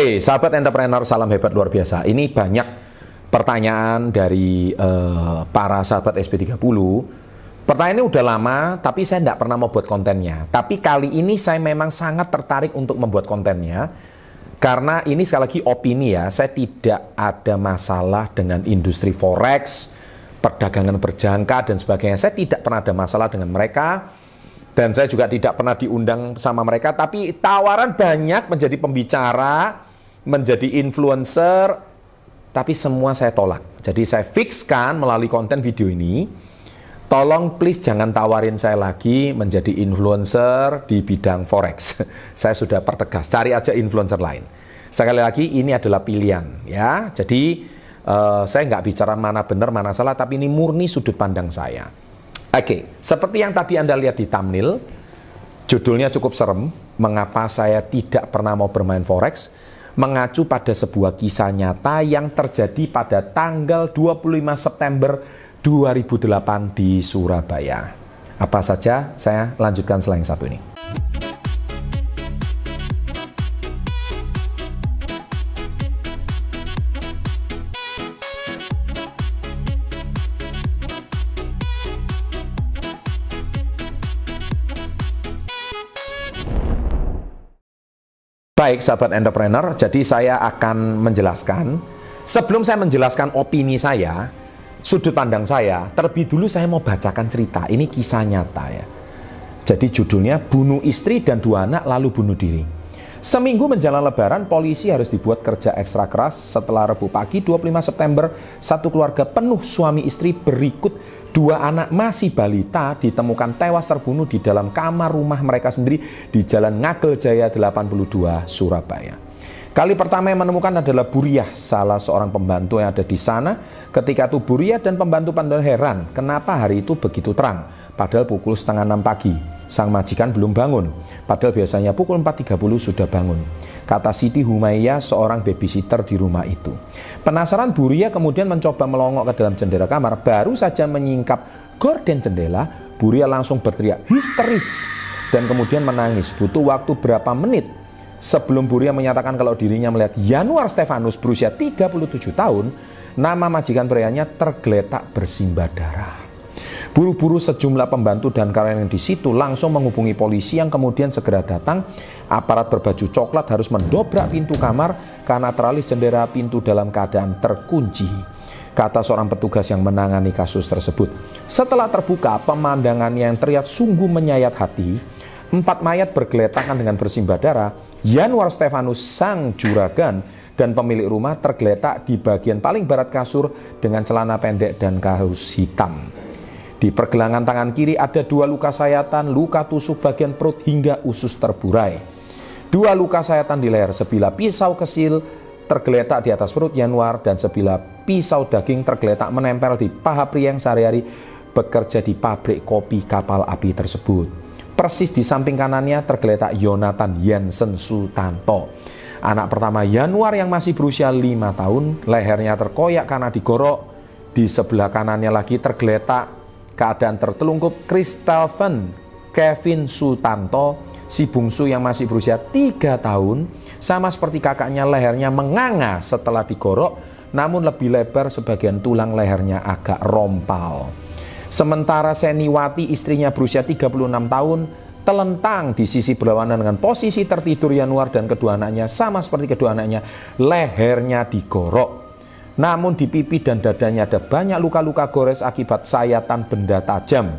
Oi, sahabat entrepreneur, salam hebat luar biasa. Ini banyak pertanyaan dari uh, para sahabat SP30. Pertanyaan ini udah lama, tapi saya tidak pernah mau buat kontennya. Tapi kali ini saya memang sangat tertarik untuk membuat kontennya. Karena ini sekali lagi opini ya, saya tidak ada masalah dengan industri forex, perdagangan berjangka dan sebagainya. Saya tidak pernah ada masalah dengan mereka dan saya juga tidak pernah diundang sama mereka tapi tawaran banyak menjadi pembicara menjadi influencer tapi semua saya tolak. Jadi saya fixkan melalui konten video ini tolong please jangan tawarin saya lagi menjadi influencer di bidang forex. Saya sudah pertegas cari aja influencer lain. Sekali lagi ini adalah pilihan ya. Jadi uh, saya nggak bicara mana benar mana salah tapi ini murni sudut pandang saya. Oke, seperti yang tadi Anda lihat di thumbnail, judulnya cukup serem, mengapa saya tidak pernah mau bermain forex, mengacu pada sebuah kisah nyata yang terjadi pada tanggal 25 September 2008 di Surabaya. Apa saja, saya lanjutkan selain satu ini. Baik sahabat entrepreneur, jadi saya akan menjelaskan. Sebelum saya menjelaskan opini saya, sudut pandang saya, terlebih dulu saya mau bacakan cerita. Ini kisah nyata ya. Jadi judulnya Bunuh Istri dan Dua Anak Lalu Bunuh Diri. Seminggu menjelang lebaran, polisi harus dibuat kerja ekstra keras setelah Rebu pagi 25 September, satu keluarga penuh suami istri berikut Dua anak masih balita ditemukan tewas terbunuh di dalam kamar rumah mereka sendiri di Jalan Ngagel Jaya 82, Surabaya. Kali pertama yang menemukan adalah Buriah, salah seorang pembantu yang ada di sana. Ketika itu Buriah dan pembantu-pembantu heran, kenapa hari itu begitu terang, padahal pukul setengah enam pagi. Sang majikan belum bangun, padahal biasanya pukul 4.30 sudah bangun. Kata Siti Humayyah, seorang babysitter di rumah itu. Penasaran Buria kemudian mencoba melongok ke dalam jendela kamar, baru saja menyingkap gorden jendela, Buria langsung berteriak histeris dan kemudian menangis. Butuh waktu berapa menit sebelum Buria menyatakan kalau dirinya melihat Januar Stefanus berusia 37 tahun, nama majikan prianya tergeletak bersimbah darah. Buru-buru sejumlah pembantu dan karyawan yang di situ langsung menghubungi polisi yang kemudian segera datang. Aparat berbaju coklat harus mendobrak pintu kamar karena teralis jendela pintu dalam keadaan terkunci. Kata seorang petugas yang menangani kasus tersebut. Setelah terbuka, pemandangannya yang terlihat sungguh menyayat hati. Empat mayat bergeletakan dengan bersimbah darah. Januar Stefanus sang juragan dan pemilik rumah tergeletak di bagian paling barat kasur dengan celana pendek dan kaos hitam. Di pergelangan tangan kiri ada dua luka sayatan, luka tusuk bagian perut hingga usus terburai. Dua luka sayatan di leher, sebilah pisau kesil tergeletak di atas perut Januar dan sebilah pisau daging tergeletak menempel di paha pria yang sehari-hari bekerja di pabrik kopi kapal api tersebut. Persis di samping kanannya tergeletak Yonatan Jensen Sutanto. Anak pertama Januar yang masih berusia lima tahun, lehernya terkoyak karena digorok. Di sebelah kanannya lagi tergeletak keadaan tertelungkup Kristalven Kevin Sutanto si bungsu yang masih berusia 3 tahun sama seperti kakaknya lehernya menganga setelah digorok namun lebih lebar sebagian tulang lehernya agak rompal. Sementara Seniwati istrinya berusia 36 tahun telentang di sisi berlawanan dengan posisi tertidur Januar dan kedua anaknya sama seperti kedua anaknya lehernya digorok namun di pipi dan dadanya ada banyak luka-luka gores akibat sayatan benda tajam.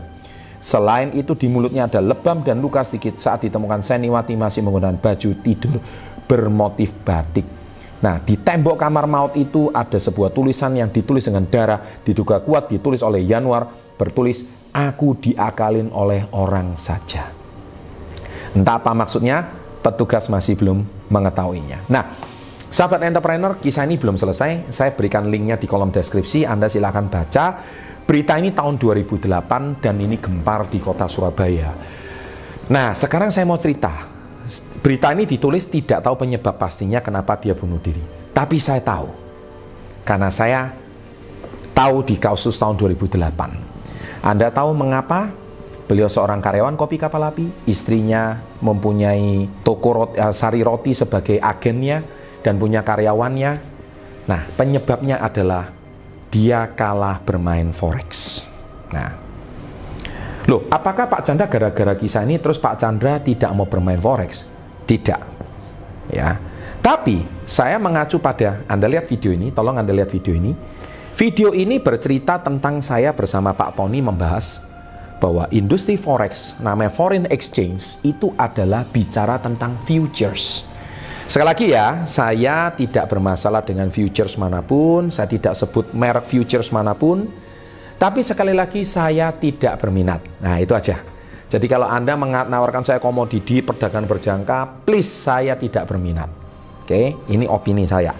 Selain itu di mulutnya ada lebam dan luka sedikit saat ditemukan Seniwati masih menggunakan baju tidur bermotif batik. Nah, di tembok kamar maut itu ada sebuah tulisan yang ditulis dengan darah, diduga kuat ditulis oleh Januar, bertulis, Aku diakalin oleh orang saja. Entah apa maksudnya, petugas masih belum mengetahuinya. Nah, Sahabat entrepreneur, kisah ini belum selesai. Saya berikan linknya di kolom deskripsi. Anda silahkan baca. Berita ini tahun 2008 dan ini gempar di kota Surabaya. Nah, sekarang saya mau cerita. Berita ini ditulis tidak tahu penyebab pastinya kenapa dia bunuh diri. Tapi saya tahu. Karena saya tahu di kasus tahun 2008. Anda tahu mengapa Beliau seorang karyawan kopi kapal api, istrinya mempunyai toko roti, uh, sari roti sebagai agennya, dan punya karyawannya. Nah, penyebabnya adalah dia kalah bermain forex. Nah, loh, apakah Pak Chandra gara-gara kisah ini terus Pak Chandra tidak mau bermain forex? Tidak. Ya. Tapi saya mengacu pada Anda lihat video ini, tolong Anda lihat video ini. Video ini bercerita tentang saya bersama Pak Tony membahas bahwa industri forex namanya foreign exchange itu adalah bicara tentang futures. Sekali lagi ya, saya tidak bermasalah dengan futures mana pun, saya tidak sebut merek futures mana pun, tapi sekali lagi saya tidak berminat. Nah itu aja. Jadi kalau Anda menawarkan saya komoditi perdagangan berjangka, please saya tidak berminat. Oke, ini opini saya.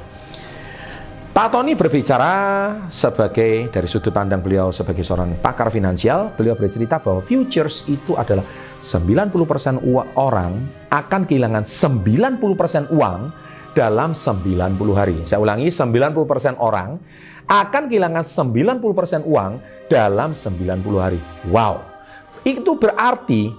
Pak Tony berbicara sebagai dari sudut pandang beliau sebagai seorang pakar finansial, beliau bercerita bahwa futures itu adalah 90% orang akan kehilangan 90% uang dalam 90 hari. Saya ulangi, 90% orang akan kehilangan 90% uang dalam 90 hari. Wow. Itu berarti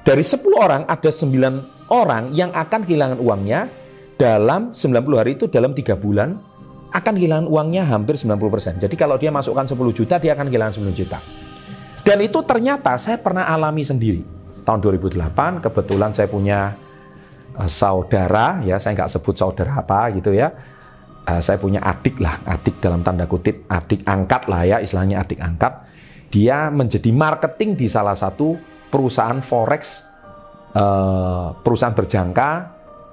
dari 10 orang ada 9 orang yang akan kehilangan uangnya dalam 90 hari itu dalam 3 bulan akan kehilangan uangnya hampir 90%. Jadi kalau dia masukkan 10 juta, dia akan kehilangan 10 juta. Dan itu ternyata saya pernah alami sendiri. Tahun 2008, kebetulan saya punya uh, saudara, ya saya nggak sebut saudara apa gitu ya. Uh, saya punya adik lah, adik dalam tanda kutip, adik angkat lah ya, istilahnya adik angkat. Dia menjadi marketing di salah satu perusahaan forex, uh, perusahaan berjangka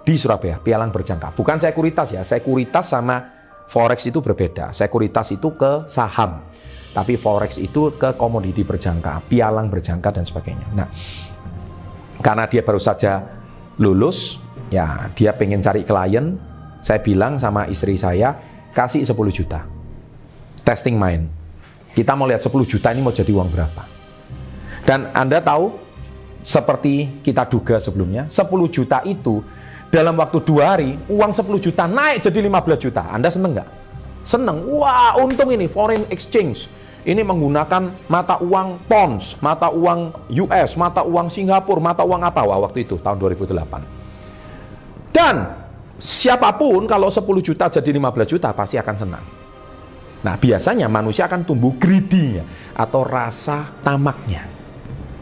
di Surabaya, pialang berjangka. Bukan sekuritas ya, sekuritas sama Forex itu berbeda. Sekuritas itu ke saham. Tapi forex itu ke komoditi berjangka, pialang berjangka dan sebagainya. Nah, karena dia baru saja lulus, ya dia pengen cari klien, saya bilang sama istri saya, kasih 10 juta. Testing main. Kita mau lihat 10 juta ini mau jadi uang berapa. Dan Anda tahu, seperti kita duga sebelumnya, 10 juta itu dalam waktu dua hari uang 10 juta naik jadi 15 juta. Anda seneng nggak? Seneng. Wah untung ini foreign exchange. Ini menggunakan mata uang pounds, mata uang US, mata uang Singapura, mata uang apa wah, waktu itu tahun 2008. Dan siapa pun kalau 10 juta jadi 15 juta pasti akan senang. Nah biasanya manusia akan tumbuh greedy atau rasa tamaknya.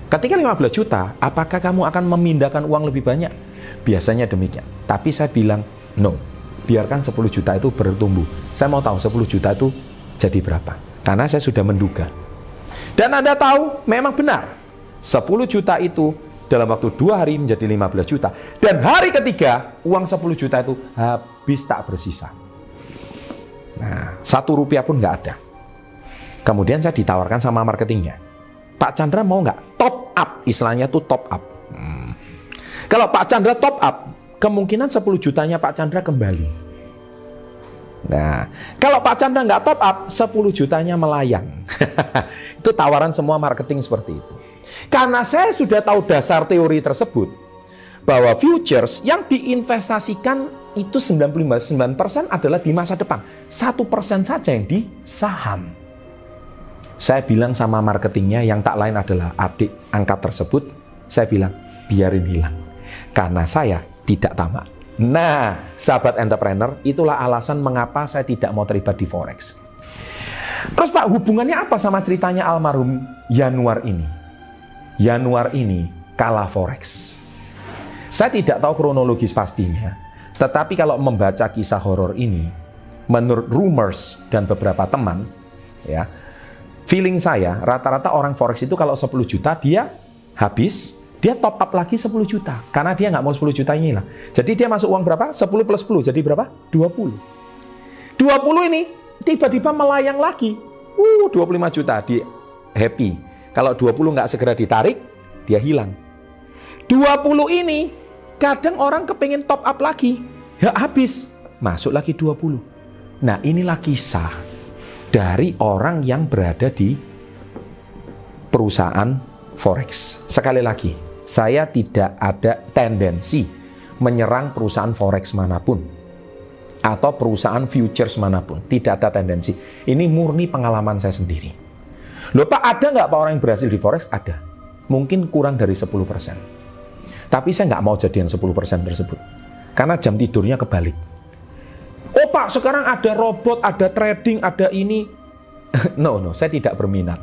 Ketika 15 juta, apakah kamu akan memindahkan uang lebih banyak? Biasanya demikian. Tapi saya bilang, no, biarkan 10 juta itu bertumbuh. Saya mau tahu 10 juta itu jadi berapa. Karena saya sudah menduga. Dan Anda tahu, memang benar. 10 juta itu dalam waktu dua hari menjadi 15 juta. Dan hari ketiga, uang 10 juta itu habis tak bersisa. Nah, satu rupiah pun nggak ada. Kemudian saya ditawarkan sama marketingnya. Pak Chandra mau nggak top up, istilahnya tuh top up. Kalau Pak Chandra top up, kemungkinan 10 jutanya Pak Chandra kembali. Nah, kalau Pak Chandra nggak top up, 10 jutanya melayang. itu tawaran semua marketing seperti itu. Karena saya sudah tahu dasar teori tersebut, bahwa futures yang diinvestasikan itu 99% adalah di masa depan. Satu persen saja yang di saham. Saya bilang sama marketingnya yang tak lain adalah adik angkat tersebut, saya bilang biarin hilang karena saya tidak tamak. Nah, sahabat entrepreneur, itulah alasan mengapa saya tidak mau terlibat di forex. Terus Pak, hubungannya apa sama ceritanya almarhum Januar ini? Januar ini kalah forex. Saya tidak tahu kronologis pastinya, tetapi kalau membaca kisah horor ini, menurut rumors dan beberapa teman, ya, feeling saya rata-rata orang forex itu kalau 10 juta dia habis dia top up lagi 10 juta karena dia nggak mau 10 juta ini lah. Jadi dia masuk uang berapa? 10 plus 10 jadi berapa? 20. 20 ini tiba-tiba melayang lagi. Uh, 25 juta di happy. Kalau 20 nggak segera ditarik, dia hilang. 20 ini kadang orang kepengen top up lagi. Ya habis, masuk lagi 20. Nah inilah kisah dari orang yang berada di perusahaan forex. Sekali lagi, saya tidak ada tendensi menyerang perusahaan forex mana pun atau perusahaan futures mana pun. Tidak ada tendensi. Ini murni pengalaman saya sendiri. Loh Pak, ada nggak Pak orang yang berhasil di forex? Ada. Mungkin kurang dari 10%. Tapi saya nggak mau jadian 10% tersebut. Karena jam tidurnya kebalik. Oh Pak, sekarang ada robot, ada trading, ada ini. no, no, saya tidak berminat.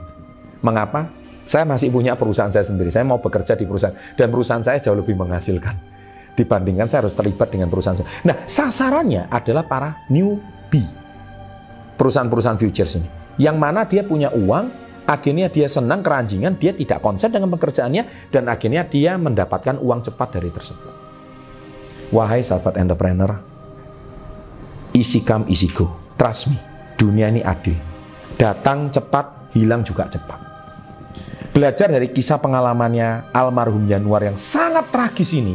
Mengapa? Saya masih punya perusahaan saya sendiri. Saya mau bekerja di perusahaan dan perusahaan saya jauh lebih menghasilkan dibandingkan saya harus terlibat dengan perusahaan saya. Nah, sasarannya adalah para newbie. Perusahaan-perusahaan futures ini. Yang mana dia punya uang, akhirnya dia senang keranjingan, dia tidak konsen dengan pekerjaannya dan akhirnya dia mendapatkan uang cepat dari tersebut. Wahai sahabat entrepreneur, easy come easy go. Trust me, dunia ini adil. Datang cepat, hilang juga cepat. Belajar dari kisah pengalamannya almarhum Januar yang sangat tragis ini,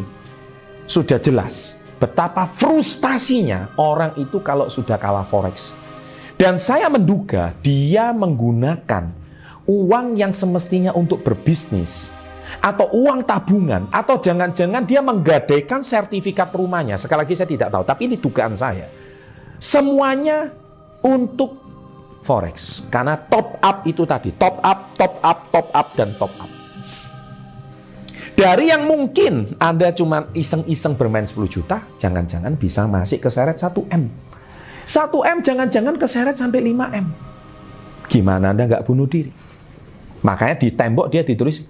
sudah jelas betapa frustasinya orang itu kalau sudah kalah forex. Dan saya menduga dia menggunakan uang yang semestinya untuk berbisnis atau uang tabungan atau jangan-jangan dia menggadaikan sertifikat rumahnya. Sekali lagi saya tidak tahu, tapi ini dugaan saya. Semuanya untuk forex. Karena top up itu tadi, top up, top up, top up, dan top up. Dari yang mungkin Anda cuma iseng-iseng bermain 10 juta, jangan-jangan bisa masih keseret 1M. 1M jangan-jangan keseret sampai 5M. Gimana Anda nggak bunuh diri? Makanya di tembok dia ditulis,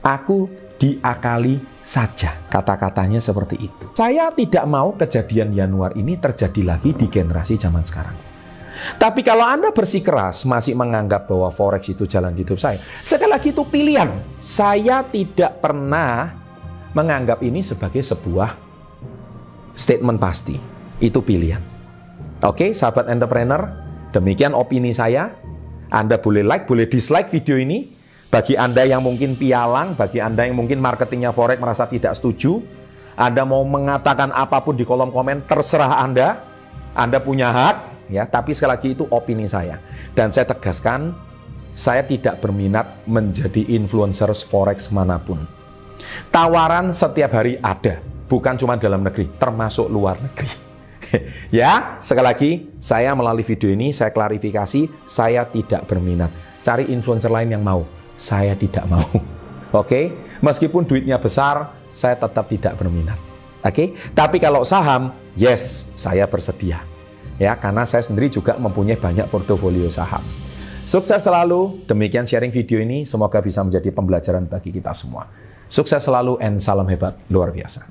aku diakali saja. Kata-katanya seperti itu. Saya tidak mau kejadian Januar ini terjadi lagi di generasi zaman sekarang. Tapi kalau Anda bersikeras masih menganggap bahwa forex itu jalan hidup saya, sekali lagi itu pilihan. Saya tidak pernah menganggap ini sebagai sebuah statement pasti. Itu pilihan. Oke, sahabat entrepreneur, demikian opini saya. Anda boleh like, boleh dislike video ini. Bagi Anda yang mungkin pialang, bagi Anda yang mungkin marketingnya forex merasa tidak setuju, Anda mau mengatakan apa pun di kolom komen, terserah Anda. Anda punya hak, ya tapi sekali lagi itu opini saya. Dan saya tegaskan saya tidak berminat menjadi influencer forex mana pun. Tawaran setiap hari ada bukan cuma dalam negeri termasuk luar negeri. Ya sekali lagi saya melalui video ini saya klarifikasi saya tidak berminat. Cari influencer lain yang mau saya tidak mau. Oke? Meskipun duitnya besar saya tetap tidak berminat. Oke? Tapi kalau saham yes saya bersedia ya karena saya sendiri juga mempunyai banyak portofolio saham. Sukses selalu, demikian sharing video ini, semoga bisa menjadi pembelajaran bagi kita semua. Sukses selalu and salam hebat luar biasa.